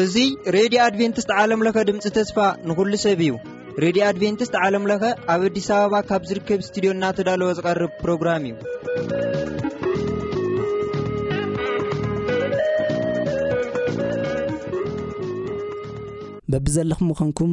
እዙይ ሬድዮ ኣድቨንትስት ዓለምለኸ ድምፂ ተስፋ ንኹሉ ሰብ እዩ ሬድዮ ኣድቨንትስት ዓለምለኸ ኣብ ኣዲስ ኣበባ ካብ ዝርከብ እስትድዮ እናተዳለወ ዝቐርብ ፕሮግራም እዩ በብዘለኹም ምኸንኩም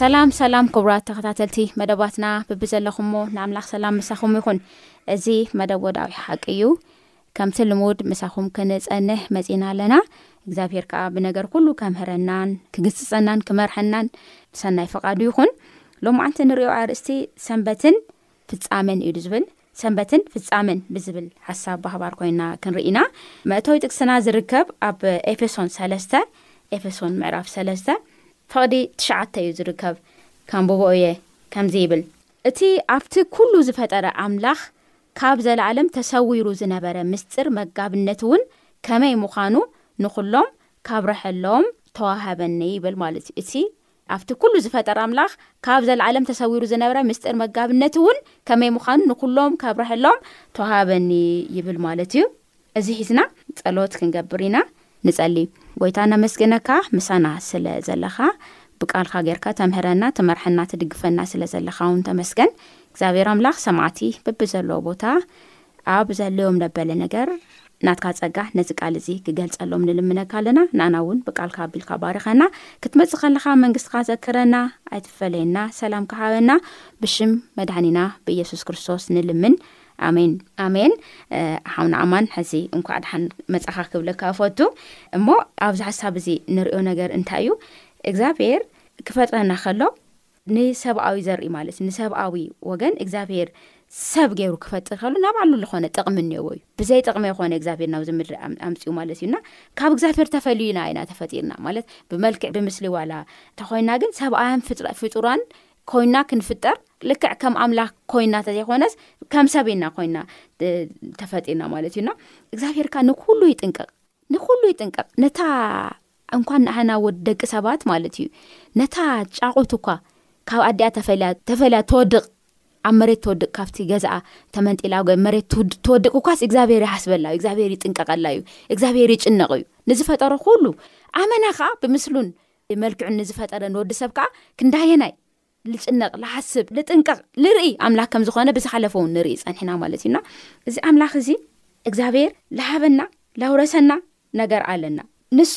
ሰላም ሰላም ክቡራት ተኸታተልቲ መደባትና ብብዘለኹሞ ንኣምላኽ ሰላም ምሳኹም ይኹን እዚ መደብ ወዳዊ ሓቂ እዩ ከምቲ ልሙድ ምሳኹም ክንፀንሕ መፂና ኣለና እግዚኣብሄር ከዓ ብነገር ኩሉ ከምህረናን ክግስፀናን ክመርሐናን ሰናይ ፍቓዱ ይኹን ሎማዓንቲ ንሪኦ ኣርእስቲ ሰንበትን ፍጻመን እዩ ዝብል፣ ሰንበትን ፍጻመን ብዝብል ሓሳብ ባህባር ኮይና ክንርኢ ኢና። መእተዊ ጥቅስና ዝርከብ ኣብ ኤፌሶን ሰለስተ፣ ኤፌሶን ምዕራፍ ሰለስተ ፈቕዲ ትሽዓተ እዩ ዝርከብ። ከንብቦ እየ፣ ከምዚ ይብል። እቲ ኣብቲ ኩሉ ዝፈጠረ ኣምላኽ ካብ ዘለኣለም ተሰዊሩ ዝነበረ ምስጢር መጋብነት እውን ከመይ ምዃኑ ንኹሎም ካብረሐሎም ተዋሀበኒ ይብል ማለት እዩ። እቲ ኣብቲ ኩሉ ዝፈጠረ ኣምላኽ ካብ ዘለዓለም ተሰዊሩ ዝነብረ ምስጢር መጋብነት እውን ከመይ ምዃኑ ንኩሎም ከብረሀሎም ተዋሃበኒ ይብል ማለት እዩ። እዚ ሒዝና ጸሎት ክንገብር ኢና። ንጸሊ። ጎይታ ነመስግነካ ምሳና ስለ ዘለኻ ብቃልካ ጌርካ ተምህረና ትመርሐና ትድግፈና ስለ ዘለኻ እውን ተመስገን እግዚኣብሔር ኣምላኽ ሰማዕቲ በብዘለዎ ቦታ ኣብ ዘሎዎም ለበለ ነገር ናትካ ጸጋ ነዚ ቃል እዚ ክገልጸሎም ንልምነካ ኣለና ንኣና እውን ብቃልካ ኣቢልካ ባርኸና ክትመጽእ ከለኻ መንግስትኻ ዘክረና ኣይትፈለየና ሰላምካ ሃበና ብሽም መድሃኒና ብኢየሱስ ክርስቶስ ንልምን ኣሜን ኣሜን ሓውና ኣማን ሕዚ እንኳዕ ድሓን መጻኻ ክብለካ እፈቱ እሞ ኣብዚ ሓሳብ እዚ ንሪኦ ነገር እንታይ እዩ እግዚኣብሔር ክፈጥረና ከሎ ንሰብኣዊ ዘርኢ ማለት ንሰብኣዊ ወገን እግዚኣብሄር ሰብ ገይሩ ክፈጥር ከሉ ናብ ኣሉ ልኾነ ጥቕሚ እኒኦዎ እዩ ብዘይ ጥቕሚ ይኮነ እግዚኣብሄር ናብዚ ምድሪ ኣምፅኡ ማለት እዩ እና ካብ እግዚኣብሄር ተፈልዩና ኢና ተፈጢርና ማለት ብመልክዕ ብምስሊ ዋላ ተኾይና ግን ሰብኣያን ፍጡራን ኮይና ክንፍጠር ልክዕ ከም ኣምላኽ ኮይና ተዘይኮነስ ከም ሰብ ኢና ኮይና ተፈጢና ማለት እዩና እግዚኣብሄርካ ንኩሉ ይጥንቀቕ ንኩሉ ይጥንቀቕ ነታ እንኳን ንዓና ወድ ደቂ ሰባት ማለት እዩ ነታ ጫቑት እኳ ካብ ኣዲኣ ተፈልያ ተፈልያ ትወድቕ ኣብ መሬት ትወድቕ ካብቲ ገዛኣ ተመንጢላ ጎ መሬት ትውድ- ትወድቕ እኳስ እግዚኣብሔር ይሓስበላ እዩ እግዚኣብሔር ይጥንቀቐላ እዩ እግዚኣብሔር ይጭነቕ እዩ ንዝፈጠሮ ኩሉ ኣመና ከዓ ብምስሉን መልክዑን ንዝፈጠረ ንወዲ ሰብ ከዓ ክንዳየናይ ልጭነቅ ልሓስብ ልጥንቀቅ ልርኢ ኣምላክ ከም ዝኮነ ብዝሓለፈ ውን ንርኢ ጸኒሕና ማለት እዩ እና እዚ ኣምላክ እዚ እግዚኣብሔር ልሃበና ላውረሰና ነገር ኣለና ንሱ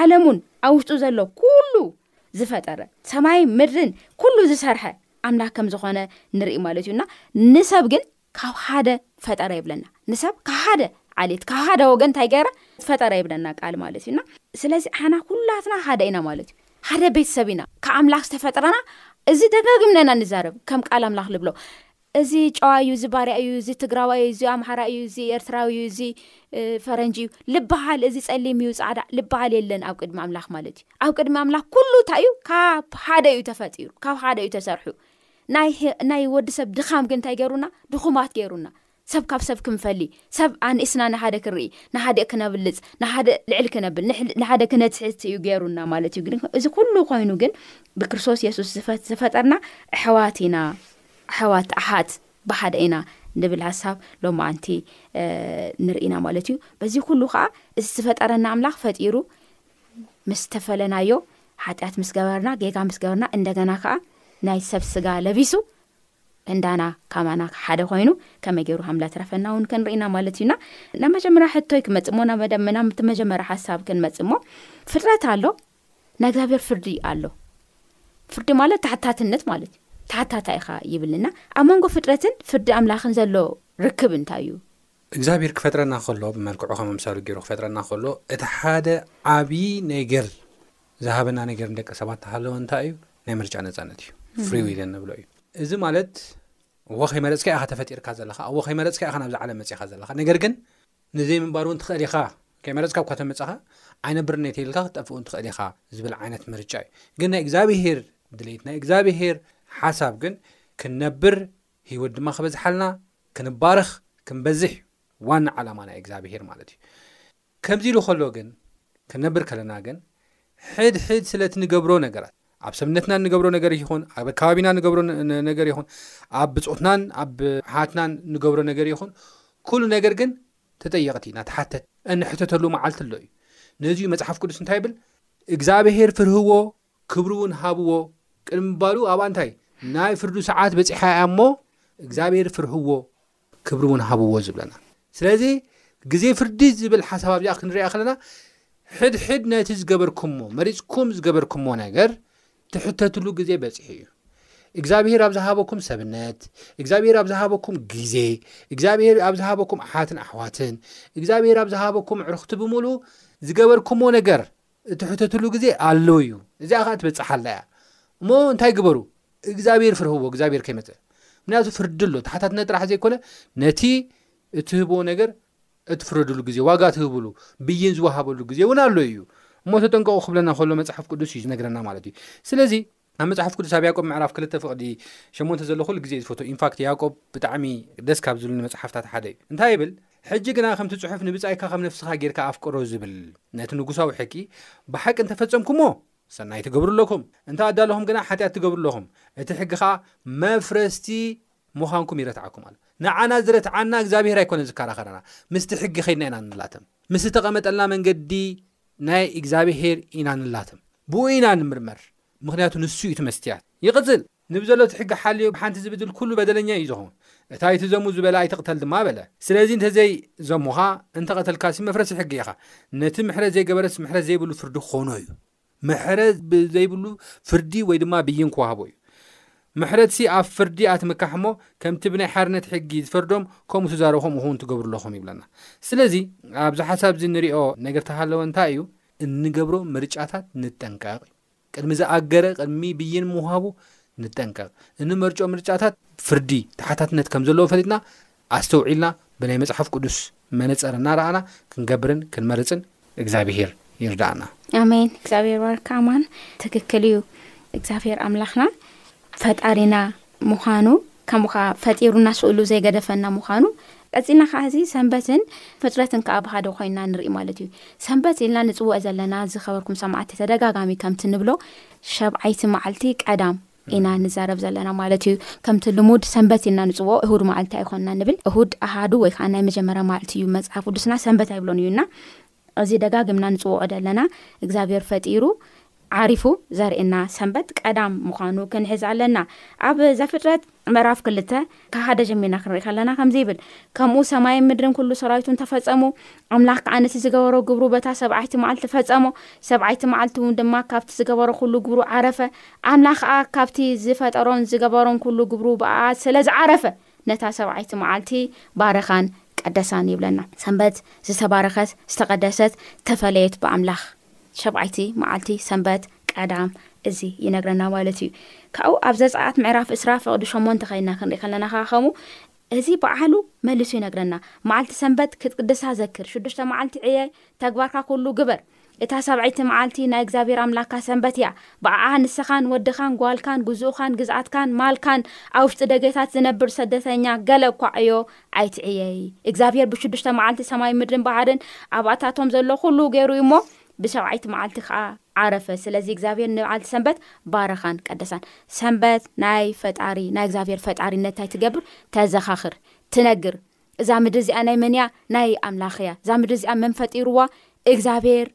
ዓለሙን ኣብ ውሽጡ ዘሎ ኩሉ ዝፈጠረ ሰማይ ምድርን ኩሉ ዝሰርሐ ኣምላክ ከም ዝኮነ ንርኢ ማለት እዩ እና ንሰብ ግን ካብ ሓደ ፈጠረ ይብለና ንሰብ ካብ ሓደ ዓሌት ካብ ሓደ ወገን እንታይ ገረ ፈጠረ ይብለና ቃል ማለት እዩና ስለዚ ሓና ኩላትና ሓደ ኢና ማለት እዩ ሓደ ቤተሰብ ኢና ካብ ኣምላኽ ዝተፈጠረና እዚ ደጋግምነና ንዛረብ ከም ቃል ኣምላኽ ልብሎ እዚ ጨዋ እዩ እዚ ባርያ እዩ እዚ ትግራዋ እዩ እዚ ኣምሓራ እዩ እዚ ኤርትራዊ እዩ እዚ ፈረንጂ እዩ ልበሃል እዚ ፀሊም እዩ ፃዕዳ ልበሃል የለን ኣብ ቅድሚ ኣምላኽ ማለት እዩ ኣብ ቅድሚ ኣምላኽ ኩሉ እንታይ እዩ ካብ ሓደ እዩ ተፈጢሩ ካብ ሓደ እዩ ተሰርሑ ናይ ወዲ ሰብ ድኻም ግን እንታይ ገይሩና ድኹማት ገይሩና ሰብ ካብ ሰብ ክንፈሊ ሰብ ኣንእስና ንሓደ ክንርኢ ንሓደ ክነብልፅ ንሓደ ልዕል ክነብል ንሓደ ክነትሕት እዩ ገይሩና ማለት እዩ ግን እዚ ኩሉ ኮይኑ ግን ብክርስቶስ የሱስ ዝፈጠርና ኣሕዋት ኢና ኣሕዋት ኣሓት ብሓደ ኢና ንብል ሃሳብ ሎማዓንቲ ንርኢና ማለት እዩ በዚ ኩሉ ከዓ እዚ ዝፈጠረና ኣምላኽ ፈጢሩ ምስ ተፈለናዮ ሓጢኣት ምስ ገበርና ጌጋ ምስ ገበርና እንደገና ከኣ ናይ ሰብ ስጋ ለቢሱ እንዳና ካባና ሓደ ኮይኑ ከመይ ገይሩ ሃምላ ትረፈና እውን ክንርኢና ማለት እዩና ናብ መጀመርያ ሕቶይ ክመፅእ ሞ ናመደምና ቲ መጀመርያ ሓሳብ ክንመፅእ ሞ ፍጥረት ኣሎ ናይ እግዚኣብሔር ፍርዲ ኣሎ ፍርዲ ማለት ተሓታትነት ማለት እዩ ተሓታታ ኢኻ ይብልና ኣብ መንጎ ፍጥረትን ፍርዲ ኣምላኽን ዘሎ ርክብ እንታይ እዩ እግዝኣብሄር ክፈጥረና ከሎ ብመልክዑ ከም ኣምሳሉ ጌሩ ክፈጥረና ከሎ እቲ ሓደ ዓብዪ ነገር ዝሃበና ነገር ንደቂ ሰባት ተሃለወ እንታይ እዩ ናይ ምርጫ ነፃነት እዩ ፍሪ ዊል እንብሎ እዩ እዚ ማለት እዎ ከይመረፅካ ኢኻ ተፈጢርካ ዘለኻ እዎ ከይመረፅካ ኢኻ ናብዚ ዓለም መፂኻ ዘለኻ ነገር ግን ንዘይምንባር እውን ትኽእል ኢኻ ከይመረፅካ እኳ ተመፅኻ ዓይነብርነት ኢልካ ክትጠፍእ እውን ትኽእል ኢኻ ዝብል ዓይነት ምርጫ እዩ ግን ናይ እግዚኣብሄር ድሌት ናይ እግዚኣብሄር ሓሳብ ግን ክንነብር ህይወት ድማ ክበዝሓልና ክንባረኽ ክንበዝሕ እዩ ዋና ዓላማ ናይ እግዛብሄር ማለት እዩ ከምዚ ኢሉ ከሎ ግን ክንነብር ከለና ግን ሕድ ሕድ ስለቲ ንገብሮ ነገራት ኣብ ሰብነትና ንገብሮ ነገር ይኹን ኣብ ኣከባቢና ንገብሮ ነገር ይኹን ኣብ ብፆትናን ኣብ ሓትናን ንገብሮ ነገር ይኹን ኩሉ ነገር ግን ተጠየቕቲ ኢና ተሓተት እንሕተተሉ መዓልቲ ኣሎ እዩ ነዚ መፅሓፍ ቅዱስ እንታይ ይብል እግዚኣብሄር ፍርህዎ ክብሪ ውን ሃብዎ ቅድሚ ምባሉ ኣብኣ እንታይ ናይ ፍርዱ ሰዓት በጺሓ እያ እሞ እግዚኣብሄር ፍርሕዎ ክብሪ ውን ሃብዎ ዝብለና ስለዚ ግዜ ፍርዲ ዝብል ሓሳብ ኣብዚኣ ክንሪኣ ከለና ሕድሕድ ነቲ ዝገበርኩሞ መሪጽኩም ዝገበርኩሞ ነገር ትሕተትሉ ግዜ በጺሑ እዩ እግዚኣብሄር ኣብ ዝሃበኩም ሰብነት እግዚኣብሄር ኣብ ዝሃበኩም ግዜ እግዚኣብሄር ኣብ ዝሃበኩም ኣሓትን ኣሕዋትን እግዚኣብሄር ኣብ ዝሃበኩም ዕርኽቲ ብምሉ ዝገበርኩሞ ነገር እትሕተትሉ ግዜ ኣሎ እዩ እዚኣ ከኣ ትበጽሕ ኣላ እያ እሞ እንታይ ግበሩ እግዛብሄር ፍርህዎ እግዛብሄር ከይመጸ ምክንያቱ ፍርዲ ኣሎ ተሓታትነት ጥራሕ ዘይኮነ ነቲ እትህብዎ ነገር እትፍረድሉ ግዜ ዋጋ ትህብሉ ብይን ዝወሃበሉ ግዜ እውን ኣሎ እዩ እሞ ተጠንቀቑ ክብለና ከሎ መጽሓፍ ቅዱስ እዩ ዝነግረና ማለት እዩ ስለዚ ኣብ መጽሓፍ ቅዱስ ኣብ ያቆብ ምዕራፍ ክልተ ፍቕዲ ሸሞንተ ዘሎ ኩሉ ግዜ ዝፈቶ ኢንፋክት ያቆብ ብጣዕሚ ደስ ካብ ዝብልኒ መጽሓፍታት ሓደ እዩ እንታይ ይብል ሕጂ ግና ከምቲ ጽሑፍ ንብጻይካ ከም ነፍስኻ ጌርካ ኣፍቅሮ ዝብል ነቲ ንጉሳዊ ሕጊ ብሓቂ እንተፈጸምኩሞ ሰናይ ትገብሩ ኣለኹም እንተ ኣዳለኹም ግና ሓጢኣት ትገብሩ ኣለኹም እቲ ሕጊ ከዓ መፍረስቲ ምዃንኩም ይረትዓኩም ኣሎ ንዓና ዝረትዓና እግዚኣብሄር ኣይኮነ ዝከራኸረና ምስቲ ሕጊ ከይድና ኢና ንላተም ምስ ዝተቐመጠልና መንገዲ ናይ እግዚኣብሄር ኢና ንላተም ብኡ ኢና ንምርመር ምኽንያቱ ንሱ እዩ እቲ መስትያት። ይቕጽል። ንብዘሎ እቲ ሕጊ ሓልዮ ብሓንቲ ዝብድል ኩሉ በደለኛ እዩ ዝኸውን እታ ኣይትዘሙ ዝበለ ኣይትቕተል ድማ በለ ስለዚ እንተዘይ ዘሙኻ እንተቐተልካሲ መፍረሲ ሕጊ ኢኻ ነቲ ምሕረት ዘይገበረስ ምሕረት ዘይብሉ ፍርዲ ክኾኖ እዩ ምሕረት ብዘይብሉ ፍርዲ ወይ ድማ ብይን ክዋህቦ እዩ ምሕረትሲ ኣብ ፍርዲ እያ ትምካሕሞ ከምቲ ብናይ ሓርነት ሕጊ ዝፈርዶም ከምኡ ትዛረብኹም ምኹውን ትገብርለኹም ይብለና ስለዚ ኣብዚ ሓሳብዚ ንሪኦ ነገር ተሃለወ እንታይ እዩ እንገብሮ ምርጫታት ንጠንቀቕ እዩ ቅድሚ ዝኣገረ ቅድሚ ብይን ምውሃቡ ንጠንቀቕ እንመርጮ ምርጫታት ፍርዲ ተሓታትነት ከምዘለዎ ፈሊጥና ኣስተውዒልና ብናይ መጽሓፍ ቅዱስ መነጸር እናረኣና ክንገብርን ክንመርጽን እግዚኣብሄር ይርድኣና። ኣሜን እግዚኣብሔር ይባርካ ኣማን ትክክል እዩ እግዚኣብሔር ኣምላክና ፈጣሪና ምዃኑ ከምኡ ከዓ ፈጢሩና ስእሉ ዘይገደፈና ምዃኑ ቀፂልና ከዓ እዚ ሰንበትን ፍጥረትን ከዓ ብሃደ ኮይና ንርኢ ማለት እዩ ሰንበት ኢልና ንፅውዕ ዘለና ዝከበርኩም ሰማዕቲ ተደጋጋሚ ከምቲ ንብሎ ሸብዓይቲ መዓልቲ ቀዳም ኢና ንዛረብ ዘለና ማለት እዩ ከምቲ ልሙድ ሰንበት ኢልና ንፅዎ እሁድ መዓልቲ ኣይኮንና ንብል እሁድ ኣሃዱ ወይ ከዓ ናይ መጀመርያ መዓልቲ እዩ መፅሓፍ ቅዱስና ሰንበት ኣይብሎን እዩና እዚ ደጋግምና ንፅውዖ ዘለና እግዚኣብሔር ፈጢሩ ዓሪፉ ዘርእና ሰንበት ቀዳም ምዃኑ ክንሕዝ ኣለና ኣብ ዘፍጥረት ምዕራፍ ክልተ ካብ ሓደ ጀሚርና ክንርኢ ከለና ከምዚ ይብል ከምኡ ሰማይን ምድርን ኩሉ ሰራዊቱን ተፈጸሙ ኣምላኽ ከዓ ነቲ ዝገበሮ ግብሩ በታ ሰብዓይቲ መዓልቲ ፈጸሞ ሰብዓይቲ መዓልቲ እውን ድማ ካብቲ ዝገበሮ ኩሉ ግብሩ ዓረፈ ኣምላኽ ከዓ ካብቲ ዝፈጠሮን ዝገበሮን ኩሉ ግብሩ ብኣ ስለ ዝዓረፈ ነታ ሰብዓይቲ መዓልቲ ባረኻን ቀደሳን ይብለና ሰንበት ዝተባረኸት ዝተቀደሰት ተፈለየት ብኣምላኽ ሸብዓይቲ መዓልቲ ሰንበት፣ ቀዳም፣ እዚ ይነግረና ማለት እዩ። ካብኡ ኣብ ዘጸኣት ምዕራፍ ዕስራ ፍቕዲ ሸሞንተ ከይድና ክንርኢ ከለና ከኣ ከምኡ እዚ ባዕሉ መሊሱ ይነግረና። መዓልቲ ሰንበት ክትቅድሳ ዘክር፣ ሽዱሽተ መዓልቲ ዕየ፣ ተግባርካ ኩሉ ግበር። እታ ሳብዐይቲ መዓልቲ ናይ እግዚኣብሔር ኣምላካ ሰንበት እያ፣ ብኣኣ ንሰኻን ወድኻን ጓልካን ግዙእኻን ግዝኣትካን ማልካን ኣብ ውሽጢ ደጌታት ዝነብር ሰደተኛ ገለ እኳ ዕዮ ኣይትዕየይ እግዚኣብሄር ብሽዱሽተ መዓልቲ ሰማይ ምድርን ባሕርን ኣብ ኣታቶም ዘሎ ኩሉ ገይሩ እዩ እሞ ብሻብዓይቲ መዓልቲ ከዓ ዓረፈ ስለዚ እግዚኣብሄር ንበዓልቲ ሰንበት ባረኻን ቀደሳን ሰንበት ናይ ፈጣሪ ናይ እግዚኣብሄር ፈጣሪነት እንታይ ትገብር ተዘኻኽር ትነግር እዛ ምድሪ እዚኣ ናይ መን እያ ናይ ኣምላኽ እያ እዛ ምድሪ እዚኣ መን ፈጢርዋ እግዚኣብሄር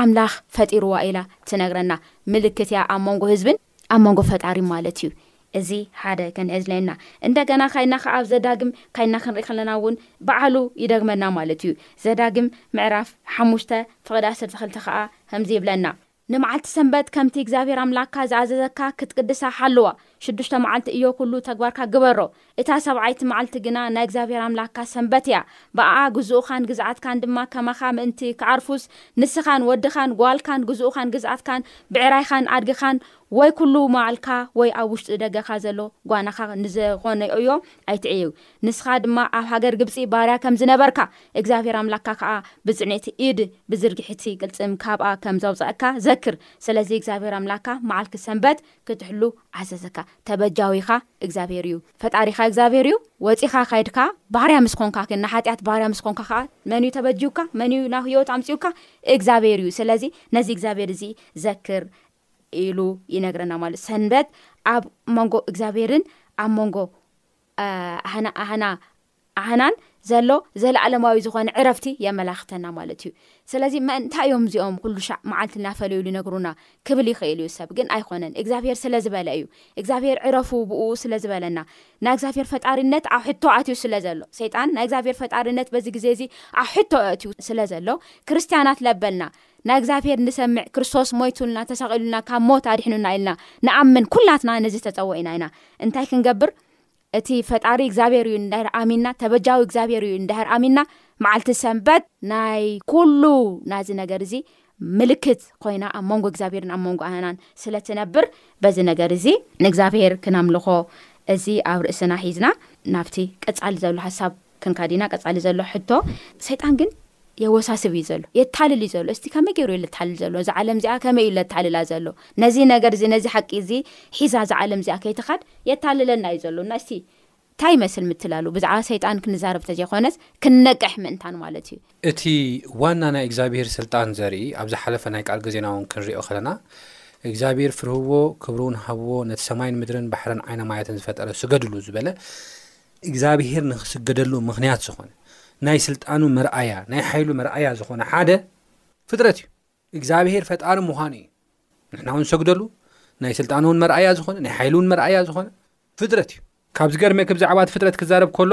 ኣምላኽ ፈጢርዋ ኢላ ትነግረና ምልክት እያ ኣብ መንጎ ህዝብን ኣብ መንጎ ፈጣሪን ማለት እዩ እዚ ሓደ ክንሕዝ ነና እንደገና ካይና ከኣ ኣብ ዘዳግም ካይና ክንርኢ ከለና እውን በዓሉ ይደግመና ማለት እዩ ዘዳግም ምዕራፍ ሓሙሽተ ፍቕዲ ዓሰርተ ክልተ ከኣ ከምዚ ይብለና ንመዓልቲ ሰንበት ከምቲ እግዚኣብሔር ኣምላክካ ዝኣዘዘካ ክትቅድሳ ሓልዋ ሽዱሽተ መዓልቲ እዮ ኩሉ ተግባርካ ግበሮ እታ ሳብዓይቲ መዓልቲ ግና ናይ እግዚኣብሄር ኣምላኽካ ሰንበት እያ፣ ብኣኣ ግዙእኻን ግዝኣትካን ድማ ከማኻ ምእንቲ ኪዓርፉስ፣ ንስኻን ወድኻን ጓልካን ግዙእኻን ግዝኣትካን ብዕራይኻን ኣድግኻን ወይ ኵሉ መዋዕልካ ወይ ኣብ ውሽጢ ደገኻ ዘሎ ጓናኻ ንዝዀነ ዕዮ ኣይትዕየዩ። ንስኻ ድማ ኣብ ሃገር ግብጺ ባርያ ከም ዝነበርካ፣ እግዚኣብሄር ኣምላኽካ ኸኣ ብጽንዕቲ ኢድ፣ ብዝርግሒቲ ቅልጽም ካብኣ ከም ዘውጽኣካ ዘክር። ስለዚ፣ እግዚኣብሄር ኣምላኽካ መዓልቲ ሰንበት፣ ክትሕሉ ዓዘዘካ ተበጃዊካ እግዚኣብሄር እዩ ፈጣሪካ እግዚኣብሄር እዩ ወጺካ ከድካ ባርያ ምስ ኮንካ ግን ንሓጢኣት ባርያ ምስ ኮንካ ከኣ መን እዩ ተበጂውካ መን እዩ ናብ ህይወት ኣምጺኡካ እግዚኣብሄር እዩ ስለዚ ነዚ እግዚኣብሄር እዚ ዘክር ኢሉ ይነግረና ማለት ሰንበት ኣብ መንጎ እግዚኣብሄርን ኣብ መንጎ ኣህና ኣህና ዓናን ዘሎ ዘለኣለማዊ ዝኾነ ዕረፍቲ የመላኽተና ማለት እዩ ስለዚ ምእንታይ እዮም እዚኦም ኩሉ ሻዕ መዓልቲ እናፈለዩ ዝነግሩና ክብል ይኽእል እዩ ሰብ ግን ኣይኮነን እግዚኣብሄር ስለ ዝበለ እዩ እግዚኣብሄር ዕረፉ ብኡ ስለ ዝበለና ናይ እግዚኣብሄር ፈጣሪነት ኣብ ሕቶ ኣትዩ ስለ ዘሎ ሰይጣን ናይ እግዚኣብሄር ፈጣሪነት በዚ ግዜ እዚ ኣብ ሕቶ ኣትዩ ስለ ዘሎ ክርስትያናት ለበልና ናይ እግዚኣብሄር ንሰምዕ ክርስቶስ ሞይቱልና ተሳቂሉና ካብ ሞት ኣድሕኑና ኢልና ንኣምን ኩላትና ነዚ ተፀወኢና ኢና እንታይ ክንገብር እቲ ፈጣሪ እግዚኣብሔር እዩ እንድሕር ኣሚንና፣ ተበጃዊ እግዚኣብሔር እዩ እንድሕር ኣሚንና፣ መዓልቲ ሰንበት ናይ ኩሉ ናዚ ነገር እዚ ምልክት ኮይና ኣብ መንጎ እግዚኣብሔርን ኣብ መንጎ ኣህናን ስለ ትነብር በዚ ነገር እዚ ንእግዚኣብሔር ክነምልኾ እዚ ኣብ ርእስና ሒዝና ናብቲ ቀጻሊ ዘሎ ሓሳብ ክንካ ዲና ቀጻሊ ዘሎ ሕቶ ሰይጣን ግን የወሳስብ እዩ ዘሎ የታልል እዩ ዘሎ እስቲ ከመይ ገይሩ እዩ ለታልል ዘሎ እዚ ዓለም እዚኣ ከመይ እዩ ለታልላ ዘሎ ነዚ ነገር እዚ ነዚ ሓቂ እዚ ሒዛ እዚ ዓለም እዚኣ ከይትኻድ የታልለና እዩ ዘሎ እና እስቲ እንታይ ይመስል ምትላሉ ብዛዕባ ሰይጣን ክንዛረብ ተዘይኮነስ ክንነቅሕ ምእንታን ማለት እዩ እቲ ዋና ናይ እግዚኣብሄር ስልጣን ዘርኢ ኣብ ዝሓለፈ ናይ ቃል ግዜና እውን ክንሪኦ ከለና እግዚኣብሄር ፍርህዎ ክብርውን ሃብዎ ነቲ ሰማይን ምድርን ባሕርን ዓይነ ማያትን ዝፈጠረ ስገድሉ ዝበለ እግዚኣብሄር ንኽስገደሉ ምኽንያት ዝኾነ ናይ ስልጣኑ መርኣያ ናይ ሓይሉ መርኣያ ዝኾነ ሓደ ፍጥረት እዩ እግዚኣብሄር ፈጣሪ ምዃኑ እዩ ንሕና እውን ሰግደሉ ናይ ስልጣኑ እውን መርኣያ ዝኾነ ናይ ሓይሉ እውን መርኣያ ዝኾነ ፍጥረት እዩ ካብ ዝገርመ ብዛዕባ እቲ ፍጥረት ክዛረብ ከሎ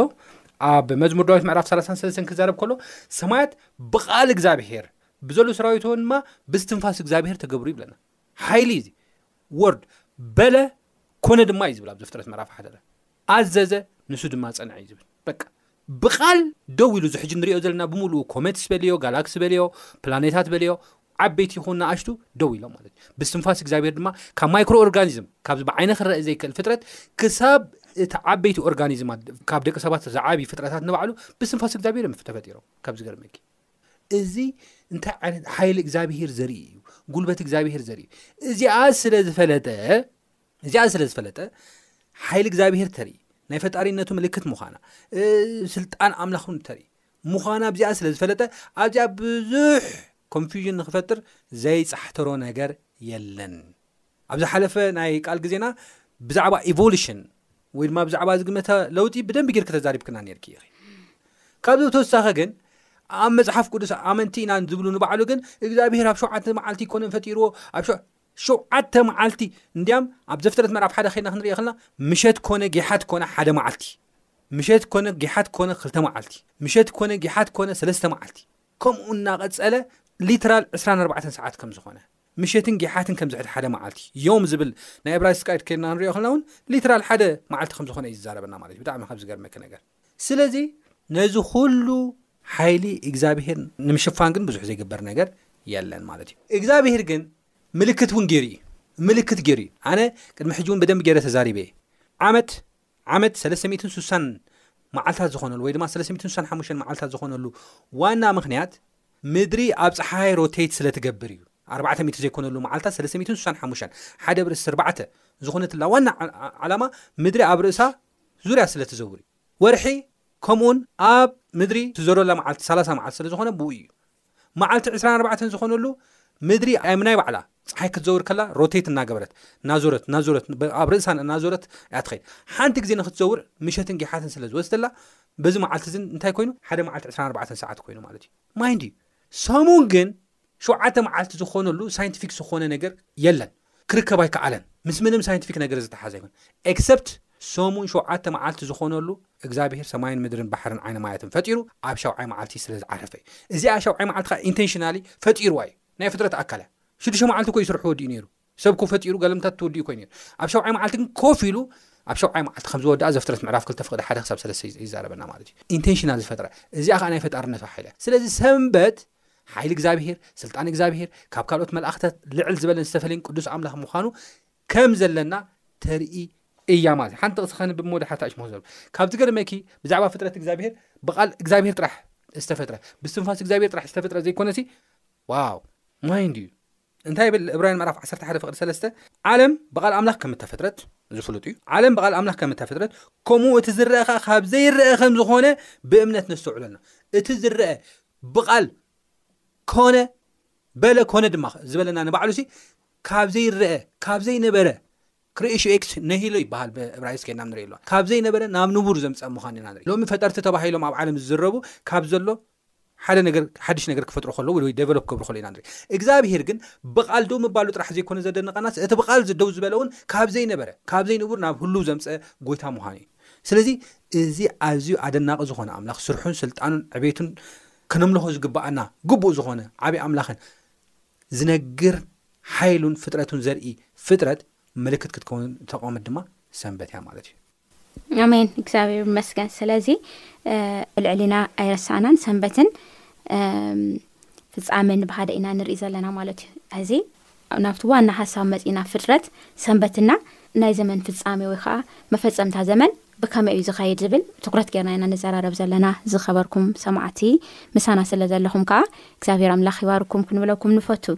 ኣብ መዝሙር ዳዊት ምዕራፍ 33 ክዛረብ ከሎ ሰማያት ብቃል እግዚኣብሄር ብዘሉ ሰራዊት ድማ ብስትንፋስ እግዚኣብሄር ተገብሩ ይብለና ሓይሊ እዚ ወርድ በለ ኮነ ድማ እዩ ዝብል ኣብ ዘፍጥረት ምዕራፍ ሓደረ ኣዘዘ ንሱ ድማ ፀንዐ እዩ ዝብል በቃ ብቓል ደው ኢሉ ዝሕጂ ንሪኦ ዘለና ብምሉኡ ኮሜትስ በልዮ ጋላክሲ በልዮ ፕላኔታት በልዮ ዓበይቲ ይኹን ንኣሽቱ ደው ኢሎም ማለት እዩ ብስትንፋስ እግዚኣብሄር ድማ ካብ ማይክሮ ኦርጋኒዝም ካብዚ ብዓይነ ክረአ ዘይክእል ፍጥረት ክሳብ እቲ ዓበይቲ ኦርጋኒዝማት ካብ ደቂ ሰባት ዝዓብዩ ፍጥረታት ንባዕሉ ብስትንፋስ እግዚኣብሄር እዮም ተፈጢሮም ካብ ዝገርመኪ እዚ እንታይ ዓይነት ሓይሊ እግዚኣብሄር ዘርኢ እዩ ጉልበት እግዚኣብሄር ዘርኢ እዩ እዚኣ ስለ ዝፈለጠ እዚኣ ስለ ዝፈለጠ ሓይሊ እግዚኣብሄር ተርኢ ናይ ፈጣሪነቱ ምልክት ምዃና ስልጣን ኣምላኽን ተርኢ ምዃና ኣብዚኣ ስለ ዝፈለጠ ኣብዚኣ ብዙሕ ኮንፊዥን ንክፈጥር ዘይፃሕተሮ ነገር የለን ኣብ ዝሓለፈ ናይ ቃል ግዜና ብዛዕባ ኢቮሉሽን ወይ ድማ ብዛዕባ ዝግመተ ለውጢ ብደንቢ ጌርክ ተዛሪብክና ነርኪ ኢኺ ካብዚ ብተወሳኺ ግን ኣብ መፅሓፍ ቅዱስ ኣመንቲ ኢናን ዝብሉ ንባዕሉ ግን እግዚኣብሄር ኣብ ሸውዓተ መዓልቲ ይኮነ ፈጢርዎ ኣብ ሸውዓተ መዓልቲ እንዲያም ኣብ ዘፍጥረት ምዕራፍ ሓደ ከይና ክንሪኦ ከለና ምሸት ኮነ ጌሓት ኮነ ሓደ መዓልቲ ምሸት ኮነ ጌሓት ኮነ ክልተ መዓልቲ ምሸት ኮነ ጌሓት ኮነ ሰለስተ መዓልቲ ከምኡ እናቐጸለ ሊትራል ዕስራን ኣርባዕተን ሰዓት ከም ዝኾነ፣ ምሸትን ጊሓትን ከም ዝሕድ ሓደ መዓልቲ፣ ዮም ዝብል ናይ እብራይስጥ ቃይድ ከይድና ክንሪኦ ከለና እውን ሊትራል ሓደ መዓልቲ ከም ዝኾነ እዩ ዝዛረበና ማለት እዩ። ብጣዕሚ ካብ ዝገርመኪ ነገር። ስለዚ ነዚ ኩሉ ሓይሊ እግዝኣብሄር ንምሽፋን ግን ብዙሕ ዘይግበር ነገር የለን ማለት እዩ። እግዝኣብሄር ግን ምልክት እውን ገይሩ እዩ። ምልክት ገይሩ እዩ። ኣነ ቅድሚ ሕጂ እውን ብደንቢ ገይረ ተዛሪበ እየ። ዓመት ዓመት ሰለስተ ሚእትን ሱሳን መዓልታት ዝኾነሉ ወይ ድማ ሰለስተ ሚእትን ሱሳን ሓሙሽተን መዓልታት ዝኾነሉ ዋና ምኽንያት ምድሪ ኣብ ፀሓይ ሮቴት ስለ ትገብር እዩ። ኣርባዕተ ሚእቲ ዘይኮነሉ መዓልታት ሰለስተ ሚእትን ሱሳን ሓሙሽተን ሓደ ብርእሲ እርባዕተ ዝኾነትላ ዋና ዓላማ ምድሪ ኣብ ርእሳ ዙርያ ስለ ትዘውር እዩ። ወርሒ ከምኡውን ኣብ ምድሪ ትዘረላ መዓልቲ ሰላሳ መዓልቲ ስለ ዝኾነ ብኡ እዩ። መዓልቲ ዕስራን ኣርባዕተን ዝኾነሉ ምድሪ ኣምናይ ባዕላ ፀሓይ ክትዘውር ከላ ሮቴት እናገበረት እናዞረት እናዞረት ኣብ ርእሳን እናዞረት እያ ትኸይድ ሓንቲ ግዜ ንክትዘውር ምሸትን ጌሓትን ስለ ዝወስደላ በዚ መዓልቲ እዚ እንታይ ኮይኑ ሓደ መዓልቲ ዕስራን ኣርባዕተን ሰዓት ኮይኑ ማለት እዩ ማይንድ እዩ ሰሙን ግን ሸውዓተ መዓልቲ ዝኾነሉ ሳይንቲፊክ ዝኾነ ነገር የለን ክርከብ ኣይከኣለን ምስ ምንም ሳይንቲፊክ ነገር ዝተሓዘ ይኹን ኤክሰፕት ሰሙን ሸውዓተ መዓልቲ ዝኾነሉ እግዛብሄር ሰማይን ምድርን ባሕርን ዓይነ ማያትን ፈጢሩ ኣብ ሻውዓይ መዓልቲ ስለ ዝዓረፈ እዩ እዚኣ ሻውዓይ መዓልቲ ከኣ ኢንተንሽናሊ ፈጢርዋ እዩ ናይ ፍጥረት ኣካል እያ ሽዱሽተ መዓልቲ እኮ ይስርሑ ወዲኡ ነይሩ ሰብ እኮ ፈጢሩ ገለምታት ትወዲኡ ኮይ ነይሩ ኣብ ሸውዓይ መዓልቲ ግን ኮፍ ኢሉ ኣብ ሸውዓይ መዓልቲ ከም ዝወድኣ ዘፍጥረት ምዕራፍ ክልተ ፍቅዲ ሓደ ክሳብ ሰለስተ ይዛረበና ማለት እዩ ኢንቴንሽናል ዝፈጥረ እዚኣ ከዓ ናይ ፈጣርነት ባሓይል እያ ስለዚ ሰንበት ሓይሊ እግዚኣብሄር፣ ስልጣን እግዚኣብሄር፣ ካብ ካልኦት መልኣኽታት ልዕል ዝበለን ዝተፈለየን ቅዱስ ኣምላኽ ምዃኑ ከም ዘለና ተርኢ እያ ማለት እዩ ሓንቲ ጥቕሲ ከንብብ ሞ ድሓታ እሽሞ ዘሩ ካብ ዝገርመኪ ብዛዕባ ፍጥረት እግዚኣብሄር ብቓል እግዚኣብሄር ጥራሕ ዝተፈጥረ ብስትንፋስ እግዚኣብሄር ጥራሕ ዝተፈጥረ ዘይኮነሲ ዋው ማይንድ እዩ እንታይ ይብል እብራውያን ምዕራፍ 11 ፍቅዲ ሰለስተ ዓለም ብቓል ኣምላኽ ከም እተፈጥረት ዝፍሉጥ እዩ ዓለም ብቓል ኣምላኽ ከም እተፈጥረት ከምኡ እቲ ዝረአ ከዓ ካብ ዘይረአ ከም ዝኾነ ብእምነት ነስተውዕለና እቲ ዝረአ ብቓል ኮነ በለ ኮነ ድማ ዝበለና ንባዕሉሲ ካብ ዘይረኣ ካብ ዘይነበረ ክርኤሽዮ ኤክስ ነሂሎ ይበሃል ብእብራይስጥ ኬድና ንርኢ ኣሎና ካብ ዘይነበረ ናብ ንቡር ዘምጸ ምዃኑ ኢና ንርኢ ሎሚ ፈጠርቲ ተባሂሎም ኣብ ዓለም ዝዝረቡ ካብ ዘሎ ሓደ ነገር ሓድሽ ነገር ክፈጥሩ ከለዉ ወይ ደቨሎፕ ክገብሩ ከለዉ ኢና ንርኢ እግዚኣብሄር ግን ብቓል ደው ምባሉ ጥራሕ ዘይኮነ ዘደንቐናስ እቲ ብቓል ደው ዝበለውን ካብ ዘይነበረ ካብ ዘይንቡር ናብ ህሉው ዘምጸ ጎይታ ምዃኑ እዩ ስለዚ እዚ ኣዝዩ ኣደናቂ ዝኮነ ኣምላክ ስርሑን ስልጣኑን ዕቤቱን ከነምልኮ ዝግበኣና ግቡእ ዝኮነ ዓቢ ኣምላክን ዝነግር ሓይሉን ፍጥረቱን ዘርኢ ፍጥረት ምልክት ክትከውን ተቆምት ድማ ሰንበት እያ ማለት እዩ። ኣሜን እግዚኣብሔር ይመስገን። ስለዚ ልዕልና ኣይረሳዕናን ሰንበትን ፍጻመን ብሓደ ኢና ንርኢ ዘለና ማለት እዩ። እዚ ናብቲ ዋና ሓሳብ መጺእና ፍጥረት ሰንበትና ናይ ዘመን ፍጻሜ ወይ ከኣ መፈጸምታ ዘመን ብከመይ እዩ ዝኸይድ ዝብል ትኩረት ጌርና ኢና ንዘራረብ ዘለና ዝኸበርኩም ሰማዕቲ ምሳና ስለ ዘለኹም ከኣ እግዚኣብሔር ኣምላኽ ይባርኩም ክንብለኩም ንፈቱ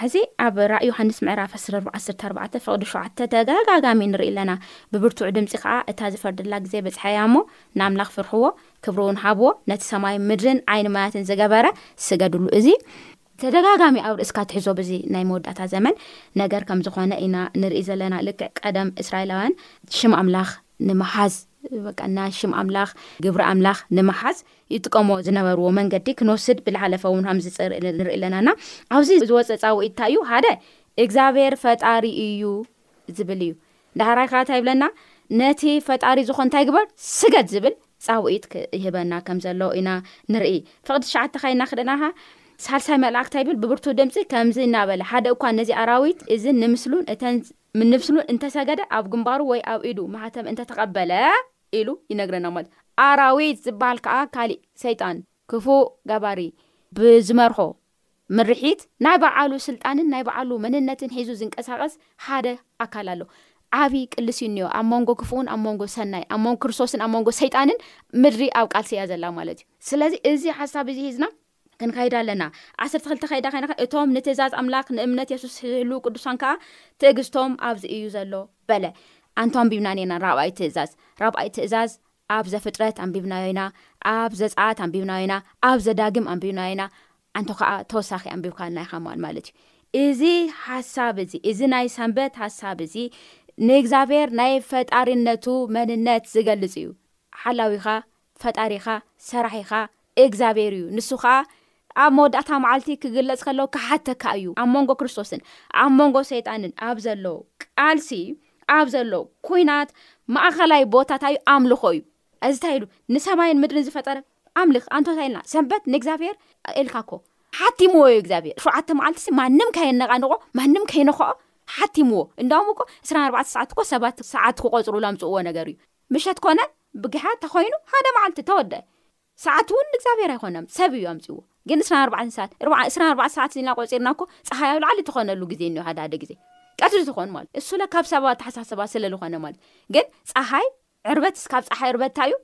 ሕዚ ኣብ ራእ ዮሃንስ ምዕራፍ ስርርብ ዓስተ ኣርባዕተ ፍቕዲ ሸውዓተ ተደጋጋሚ ንርኢ ኣለና ብብርቱዕ ድምፂ ከዓ እታ ዝፈርድላ ግዜ በፅሐያ እሞ ንኣምላኽ ፍርሕዎ ክብርውን ሃብዎ ነቲ ሰማይ ምድርን ዓይኒ ማያትን ዝገበረ ስገድሉ እዚ ተደጋጋሚ ኣብ ርእስካ ትሕዞ ብዚ ናይ መወዳእታ ዘመን ነገር ከም ዝኮነ ኢና ንርኢ ዘለና ልክዕ ቀደም እስራኤላውያን ሽም ኣምላኽ ንምሓዝ በቃ ናይ ሽም ኣምላኽ ግብሪ ኣምላኽ ንምሓዝ ይጥቀሞ ዝነበርዎ መንገዲ ክንወስድ ብልሓለፈ እውን ከም ዝጽር ንርኢ ኣለናና ኣብዚ ዝወጸ ጻውዒት እንታይ እዩ ሓደ እግዚኣብሔር ፈጣሪ እዩ ዝብል እዩ። ዳሕራይ ከኣ እንታይ ይብለና? ነቲ ፈጣሪ ዝኾን እንታይ ግበር ስገድ ዝብል ጻውኢት ይህበና ከም ዘሎ ኢና ንርኢ። ፍቕዲ ትሽዓተ ካይና ክደናኻ ሳልሳይ መልኣክ እንታይ ይብል? ብብርቱ ድምጺ ከምዚ እናበለ ሓደ እኳ ነዚ ኣራዊት እዝን ንምስሉን እተን ንብስሉን እንተሰገደ ኣብ ግንባሩ ወይ ኣብ ኢዱ ማህተም እንተተቐበለ ኢሉ ይነግረና ማለት ኣራዊት ዝበሃል ከዓ ካሊእ ሰይጣን ክፉእ ገባሪ ብዝመርሖ ምርሒት ናይ በዓሉ ስልጣንን ናይ በዓሉ መንነትን ሒዙ ዝንቀሳቐስ ሓደ ኣካል ኣሎ። ዓቢ ቅልስ እዩ እኒኦ ኣብ መንጎ ክፉእን ኣብ መንጎ ሰናይ ኣብ መንጎ ክርስቶስን ኣብ መንጎ ሰይጣንን ምድሪ ኣብ ቃልሲ እያ ዘላ ማለት እዩ። ስለዚ እዚ ሓሳብ እዚ ሒዝና ክንከይድ ኣለና። ዓሰርተ ክልተ ከይዳ ከይና ከኣ እቶም ንትእዛዝ ኣምላኽ ንእምነት የሱስ ዝሕልዉ ቅዱሳን ከኣ ትእግስቶም ኣብዚ እዩ ዘሎ በለ። ኣንቱ ኣንቢብና ኔርና ራብኣይ ትእዛዝ ራብኣይ ትእዛዝ ኣብ ዘፍጥረት ኣንቢብናዮ ኢና ኣብ ዘጽኣት ኣንቢብናዮ ኢና ኣብ ዘዳግም ኣንቢብናዮ ኢና ኣንተ ከኣ ተወሳኪ ኣንቢብካልና ኢካ ማል ማለት እዩ እዚ ሓሳብ እዚ እዚ ናይ ሰንበት ሓሳብ እዚ ንእግዚኣብሔር ናይ ፈጣሪነቱ መንነት ዝገልጽ እዩ ሓላዊካ ፈጣሪካ ሰራሒካ እግዚኣብሔር እዩ፣ ንሱ ኸኣ ኣብ መወዳእታ መዓልቲ ኪግለጽ ከሎ ኪሓተካ እዩ፣ ኣብ መንጎ ክርስቶስን ኣብ መንጎ ሰይጣንን ኣብ ዘሎ ቃልሲ፣ ኣብ ዘሎ ኲናት ማእከላይ ቦታ እንታይ እዩ፣ ኣምልኾ እዩ። እዚ እንታይ ኢሉ፣ ንሰማይን ምድርን ዝፈጠረ ኣምልኽ፣ ኣንቶ እንታይ ኢልና፣ ሰንበት ንእግዚኣብሔር ኢልካ እኮ ሓቲምዎ እዩ እግዚኣብሔር፣ ሸውዓተ መዓልቲሲ ማንም ከየነቓንቖ፣ ማንም ከይነኽኦ ሓቲምዎ፣ እንዳውም እኮ ዕስራን ኣርባዕተ ሰዓት እኮ ሰባት ሰዓት ክቖጽሩሉ ኣምጽእዎ ነገር እዩ፣ ምሸት ኮነ ብግሓ ተኾይኑ ሃደ መዓልቲ ተወድኣ ሰዓት ውን ንእግዚኣብሔር ኣይኾነም ሰብ እዩ ኣምጺዎ ግን ዕስራን ኣርባዕተን ሰዓት እርባዕ ዕስራን ኣርባዕተ ሰዓት ኢልና ቆጺርና እኮ ጸሓይ ኣብ ላዕሊ ትኾነሉ ግዜ እንዮ ሃደ ሃደ ግዜ ቀትሪ ትኾን ማለት እሱ ለካ ኣብ ሰብ ኣተሓሳስባ ስለ ልኾነ ማለት ግን ጸሓይ ዕርበት እስካብ ጸሓይ ዕርበት እንታይ እዩ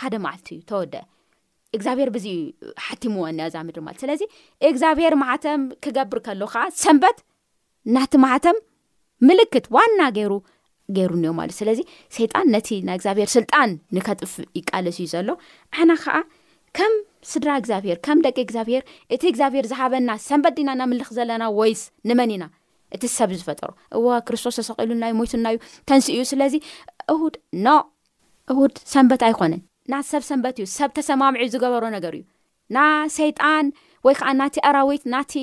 ሃደ መዓልቲ እዩ ተወድኣ እግዚኣብሔር ብዚ እዩ ሓቲምዋ እኒኣ እዛ ምድሪ ማለት ስለዚ እግዚኣብሔር ማሕተም ክገብር ከሎ ከዓ ሰንበት ናቲ ማሕተም ምልክት ዋና ገይሩ ገይሩ እኒኦ ማለት ስለዚ ሰይጣን ነቲ ናይ እግዚኣብሄር ስልጣን ንከጥፍእ ይቃለስ እዩ ዘሎ ኣሕና ከዓ ከም ስድራ እግዚኣብሄር ከም ደቂ እግዚኣብሄር እቲ እግዚኣብሄር ዝሃበና ሰንበት ዲና ነምልኽ ዘለና ወይስ ንመን ኢና እቲ ሰብ ዝፈጠሩ እዋ ክርስቶስ ተሰቂሉና ዩ ሞይቱና ዩ ተንስ እዩ ስለዚ እሁድ ኖ እሁድ ሰንበት ኣይኮነን ናሰብ ሰንበት እዩ ሰብ ተሰማምዒ ዝገበሮ ነገር እዩ ን ሰይጣን ወይ ከኣ ናቲ ኣራዊት ናቲ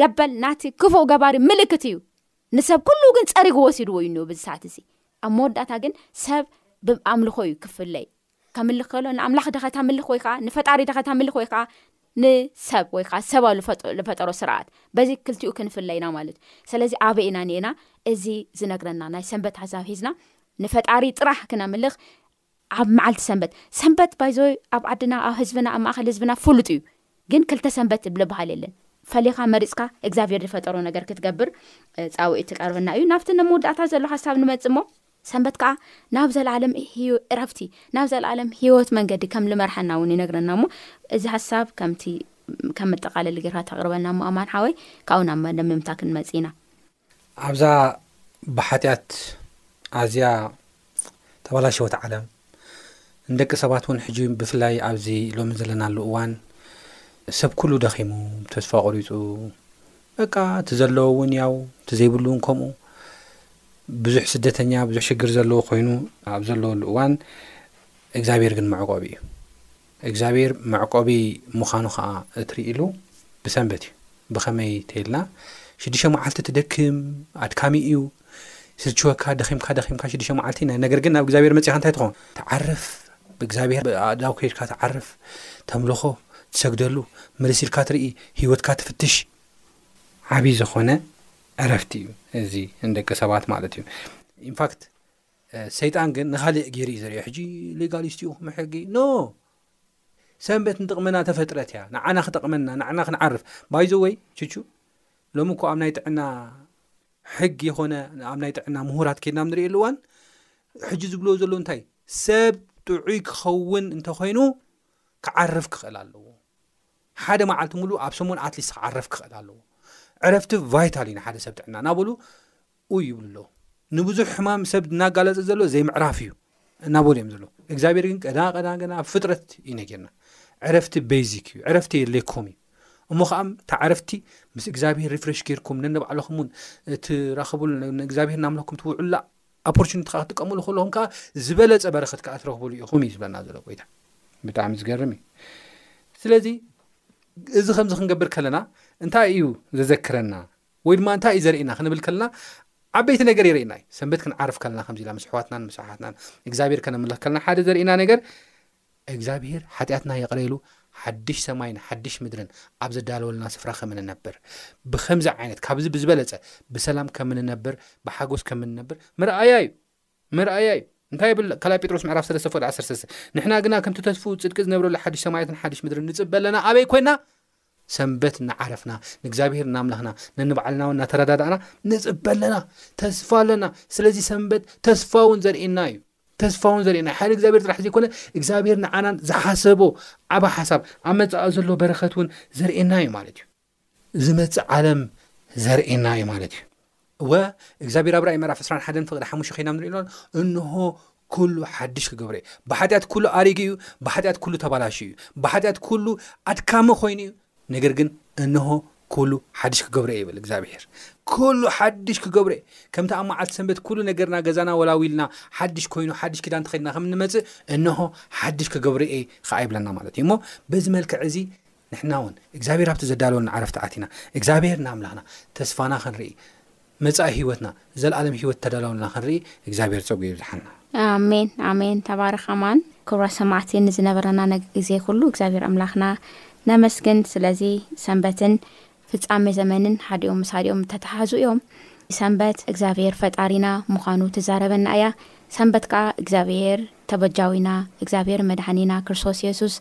ገበል ናቲ ክፉእ ገባሪ ምልክት እዩ ንሰብ ኩሉ ግን ጸሪጉ ወሲድዎ እዩ በዚ ሰዓት እዚ ኣብ መወዳእታ ግን ሰብ ብኣምልኾ እዩ ክፍለይ ከምልኽ ከሎ ንኣምላኽ ደኸ ታምልኽ ወይ ከኣ ንፈጣሪ ደኸ ታምልኽ ወይ ከኣ ንሰብ ወይ ከኣ ሰብ ዝፈጠሮ ስርዓት በዚ ክልቲኡ ክንፍለ ኢና ማለት እዩ ስለዚ ኣበይ ኢና ኒኤና እዚ ዝነግረና ናይ ሰንበት ሓሳብ ሒዝና ንፈጣሪ ጥራሕ ክነምልኽ ኣብ መዓልቲ ሰንበት ሰንበት ባይ ዘወይ ኣብ ዓድና ኣብ ህዝብና ኣብ ማእኸል ህዝብና ፍሉጥ እዩ ግን ክልተ ሰንበት ዝብለ በሃል የለን ፈሊኻ መሪፅካ እግዚኣብሔር ዝፈጠሮ ነገር ክትገብር ፃውዒት ትቀርበና እዩ ናብቲ ንመወዳእታ ዘሎ ሓሳብ ንመፅ እሞ ሰንበት ከዓ ናብ ዘለዓለም እረፍቲ ናብ ዘለዓለም ህይወት መንገዲ ከም ልመርሓና እውን ይነግረና እሞ እዚ ሓሳብ ከምቲ ከም መጠቃለሊ ጌርካ ተቅርበልና እሞ ኣማን ሓወይ ካብኡ ናብ መደምደምታ ክንመፅ ኢና ኣብዛ ብሓጢኣት ኣዝያ ተባላሸወት ዓለም ንደቂ ሰባት እውን ሕጂ ብፍላይ ኣብዚ ሎሚ ዘለናሉ እዋን ሰብ ኩሉ ደኺሙ ተስፋ ቆሪፁ በቃ እቲ ዘለዎ እውን ያው እቲ ዘይብሉ እውን ከምኡ ብዙሕ ስደተኛ ብዙሕ ሽግር ዘለዎ ኮይኑ ኣብ ዘለወሉ እዋን እግዚኣብሔር ግን መዕቆቢ እዩ እግዚኣብሔር መዕቆቢ ምዃኑ ኸኣ እትርእይሉ ብሰንበት እዩ። ብኸመይ ተይልና ሽዱሽተ መዓልቲ ትደክም ኣድካሚ እዩ ይስልችወካ ደኺምካ ደኺምካ ሽዱሽተ መዓልቲ ናይ ነገር ግን ናብ እግዚኣብሔር መጺኻ እንታይ ትኾን ትዓርፍ ብእግዚኣብሔር ብኣእዳው ከይድካ ትዓርፍ ተምልኾ ትሰግደሉ ምልስ ኢልካ ትርኢ ህይወትካ ትፍትሽ ዓብዪ ዝኾነ ዕረፍቲ እዩ እዚ ንደቂ ሰባት ማለት እዩ ኢንፋክት ሰይጣን ግን ንኻሊእ ጌሩ እዩ ዘርዮ ሕጂ ሌጋሊስት ኢኹም ሕጊ ኖ ሰንበት ንጥቕምና ተፈጥረት እያ ንዓና ክጠቕመና ንዓና ክንዓርፍ ባይዞ ወይ ችቹ ሎሚ እኮ ኣብ ናይ ጥዕና ሕግ የኮነ ኣብ ናይ ጥዕና ምሁራት ከድና ንሪእየሉ እዋን ሕጂ ዝብልዎ ዘሎ እንታይ ሰብ ጥዑይ ክኸውን እንተኮይኑ ክዓርፍ ክኽእል ኣለዎ ሓደ መዓልቲ ሙሉ ኣብ ሰሙን ኣትሊስ ክዓርፍ ክኽእል ኣለዎ ዕረፍቲ ቫይታል እዩ ንሓደ ሰብ ጥዕና ናበሉ ኡይ ይብሉ ኣለዉ ንብዙሕ ሕማም ሰብ እናጋለፀ ዘሎ ዘይምዕራፍ እዩ እናበሉ እዮም ዘለዉ እግዚኣብሔር ግን ቀዳ ቀዳ ገና ኣብ ፍጥረት እዩ ነገርና ዕረፍቲ ቤዚክ እዩ ዕረፍቲ የድልየኩም እዩ እሞ ከዓ እታ ዕረፍቲ ምስ እግዚኣብሄር ሪፍሬሽ ገይርኩም ነንባዕልኹም እውን እትራኽብሉ ንእግዚኣብሄር ናምለኩም ትውዕሉላ ኣፖርቹኒቲ ከዓ ክትጥቀምሉ ከለኹም ከዓ ዝበለፀ በረኸት ከዓ ትረኽብሉ ኢኹም እዩ ዝበና ዘሎ ጎይታ ብጣዕሚ ዝገርም እዩ ስለዚ እዚ ከምዚ ክንገብር ከለና እንታይ እዩ ዘዘክረና ወይ ድማ እንታይ እዩ ዘርእየና ክንብል ከለና ዓበይቲ ነገር የርእየና እዩ ሰንበት ክንዓርፍ ከለና ከምዚ ኢላ ምስ ኣሕዋትናን ምስ ኣሓትናን እግዚኣብሔር ከነምልኽ ከለና ሓደ ዘርእየና ነገር እግዚኣብሔር ሓጢኣትና ይቕረ ኢሉ ሓድሽ ሰማይን ሓድሽ ምድርን ኣብ ዘዳለወልና ስፍራ ከም እንነብር ብከምዚ ዓይነት ካብዚ ብዝበለፀ ብሰላም ከም እንነብር ብሓጎስ ከም እንነብር መርኣያ እዩ መርኣያ እዩ እንታይ ይብል ካልኣይ ጴጥሮስ ምዕራፍ 3 ፍቅዲ 13 ንሕና ግና ከምቲ ተስፉ ፅድቂ ዝነብረሉ ሓድሽ ሰማያትን ሓድሽ ምድርን ንፅበ ኣለና ኣበይ ኮይና ሰንበት እናዓረፍና ንእግዚኣብሄር ንኣምላኽና ነንባዕልናውን እናተረዳዳእና ንጽበ ኣለና፣ ተስፋ ኣለና። ስለዚ ሰንበት ተስፋውን ዘርእየና እዩ። ተስፋውን ዘርእየና ሓይሊ እግዚኣብሄር ጥራሕ ዘይኮነ እግዚኣብሄር ንዓናን ዝሓሰቦ ዓባ ሓሳብ ኣብ መጻኢ ዘሎ በረኸት እውን ዘርእየና እዩ ማለት እዩ። ዝመጽእ ዓለም ዘርእየና እዩ ማለት እዩ። እወ እግዚኣብሔር ኣብ ራእይ ምዕራፍ 2 ሓደን ፍቕዲ ሓሙሽተ ኮይና ንሪኦ ኣለና እንሆ ኩሉ ሓድሽ ክገብረ እዩ ብሓጢኣት ኩሉ ኣሪጉ እዩ ብሓጢኣት ኩሉ ተባላሹ እዩ ብሓጢኣት ኩሉ ኣድካሚ ኮይኑ እዩ ነገር ግን እንሆ ኩሉ ሓድሽ ክገብረ እዩ ይብል እግዚኣብሔር ኩሉ ሓድሽ ክገብረ እዩ ከምቲ ኣብ መዓልቲ ሰንበት ኩሉ ነገርና ገዛና ወላዊልና ሓድሽ ኮይኑ ሓድሽ ክዳን ተኸድና ከም እንመፅእ እንሆ ሓድሽ ክገብረ እየ ከዓ ይብለና ማለት እዩ እሞ በዚ መልክዕ እዚ ንሕናውን እግዚኣብሔር ኣብቲ ዘዳለወልና ዓረፍቲ ኣቲና እግዚኣብሔር ንኣምላኽና ተስፋና ክንርኢ መጻኢ ህይወትና ዘልኣለም ህይወት ተዳለወልና ክንርኢ እግዚኣብሔር ጸጉ ይብዝሓልና። ኣሜን ኣሜን ተባረኽ ኣማን ክብራ ሰማዕቲ ንዝነበረና ነግ ግዜ ኩሉ እግዚኣብሔር ኣምላኽና ነመስግን ስለዚ ሰንበትን ፍጻሜ ዘመንን ሓዲኦም ምስ ሓዲኦም እተተሓሓዙ እዮም። ሰንበት እግዚኣብሄር ፈጣሪና ምዃኑ ትዛረበና እያ። ሰንበት ከኣ እግዚኣብሄር ተበጃዊና፣ እግዚኣብሄር መድሓኒና ክርስቶስ የሱስ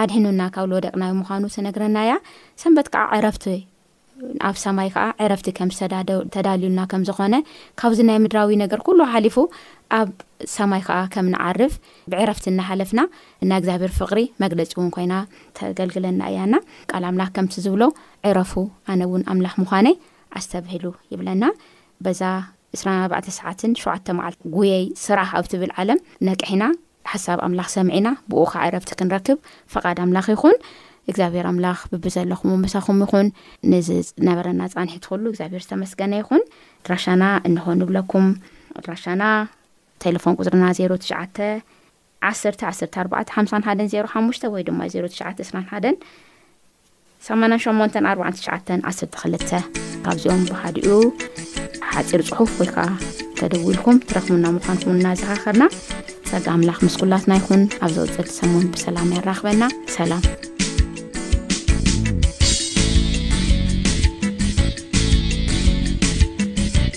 ኣድሒኑና ካብ ልወደቅናዮ ምዃኑ ትነግረና እያ። ሰንበት ከኣ ዕረፍቲ ኣብ ሰማይ ከኣ ዕረፍቲ ከም ዝተዳደ ተዳልዩልና ከም ዝኾነ ካብዚ ናይ ምድራዊ ነገር ኩሉ ሓሊፉ ኣብ ሰማይ ከኣ ከም ንዓርፍ ብዕረፍቲ እናሓለፍና ናይ እግዚኣብሔር ፍቕሪ መግለጺ እውን ኮይና ተገልግለና እያ እና ቃል ኣምላኽ ከምቲ ዝብሎ ዕረፉ ኣነ እውን ኣምላኽ ምዃነይ ኣስተብህሉ ይብለና በዛ ዕስራን ኣርባዕተ ሰዓትን ሸውዓተ መዓልቲ ጉየይ ስራሕ ኣብ ትብል ዓለም ነቅሒና ሓሳብ ኣምላኽ ሰምዒና ብኡ ከዓ ዕረፍቲ ክንረክብ ፈቓድ ኣምላኽ ይኹን እግዚኣብሔር ኣምላኽ ብብዘለኹም ምሳኹም ይኹን ንዝነበረና ፃንሒት ኩሉ እግዚኣብሔር ዝተመስገነ ይኹን ድራሻና እንኾ ንብለኩም ድራሻና ቴለፎን ቁጽርና ዜሮ ትሽዓተ ዓሰርተ ዓሰርተ ኣርባዕተ ሓምሳን ሓደን ዜሮ ሓሙሽተ ወይ ድማ ዜሮ ትሽዓተ ዕስራን ሓደን ሰማንያን ሸሞንተን ኣርባዓን ትሽዓተን ዓሰርተ ክልተ ካብዚኦም ብሃዲኡ ሓፂር ፅሑፍ ወይ ከዓ ተደዊልኩም ትረኽቡና ምዃንኩም እናዘኻኸርና ጸጋ ኣምላኽ ምስ ኩላትና ይኹን ኣብ ዘውፅል ሰሙን ብሰላም ያራኽበና ሰላም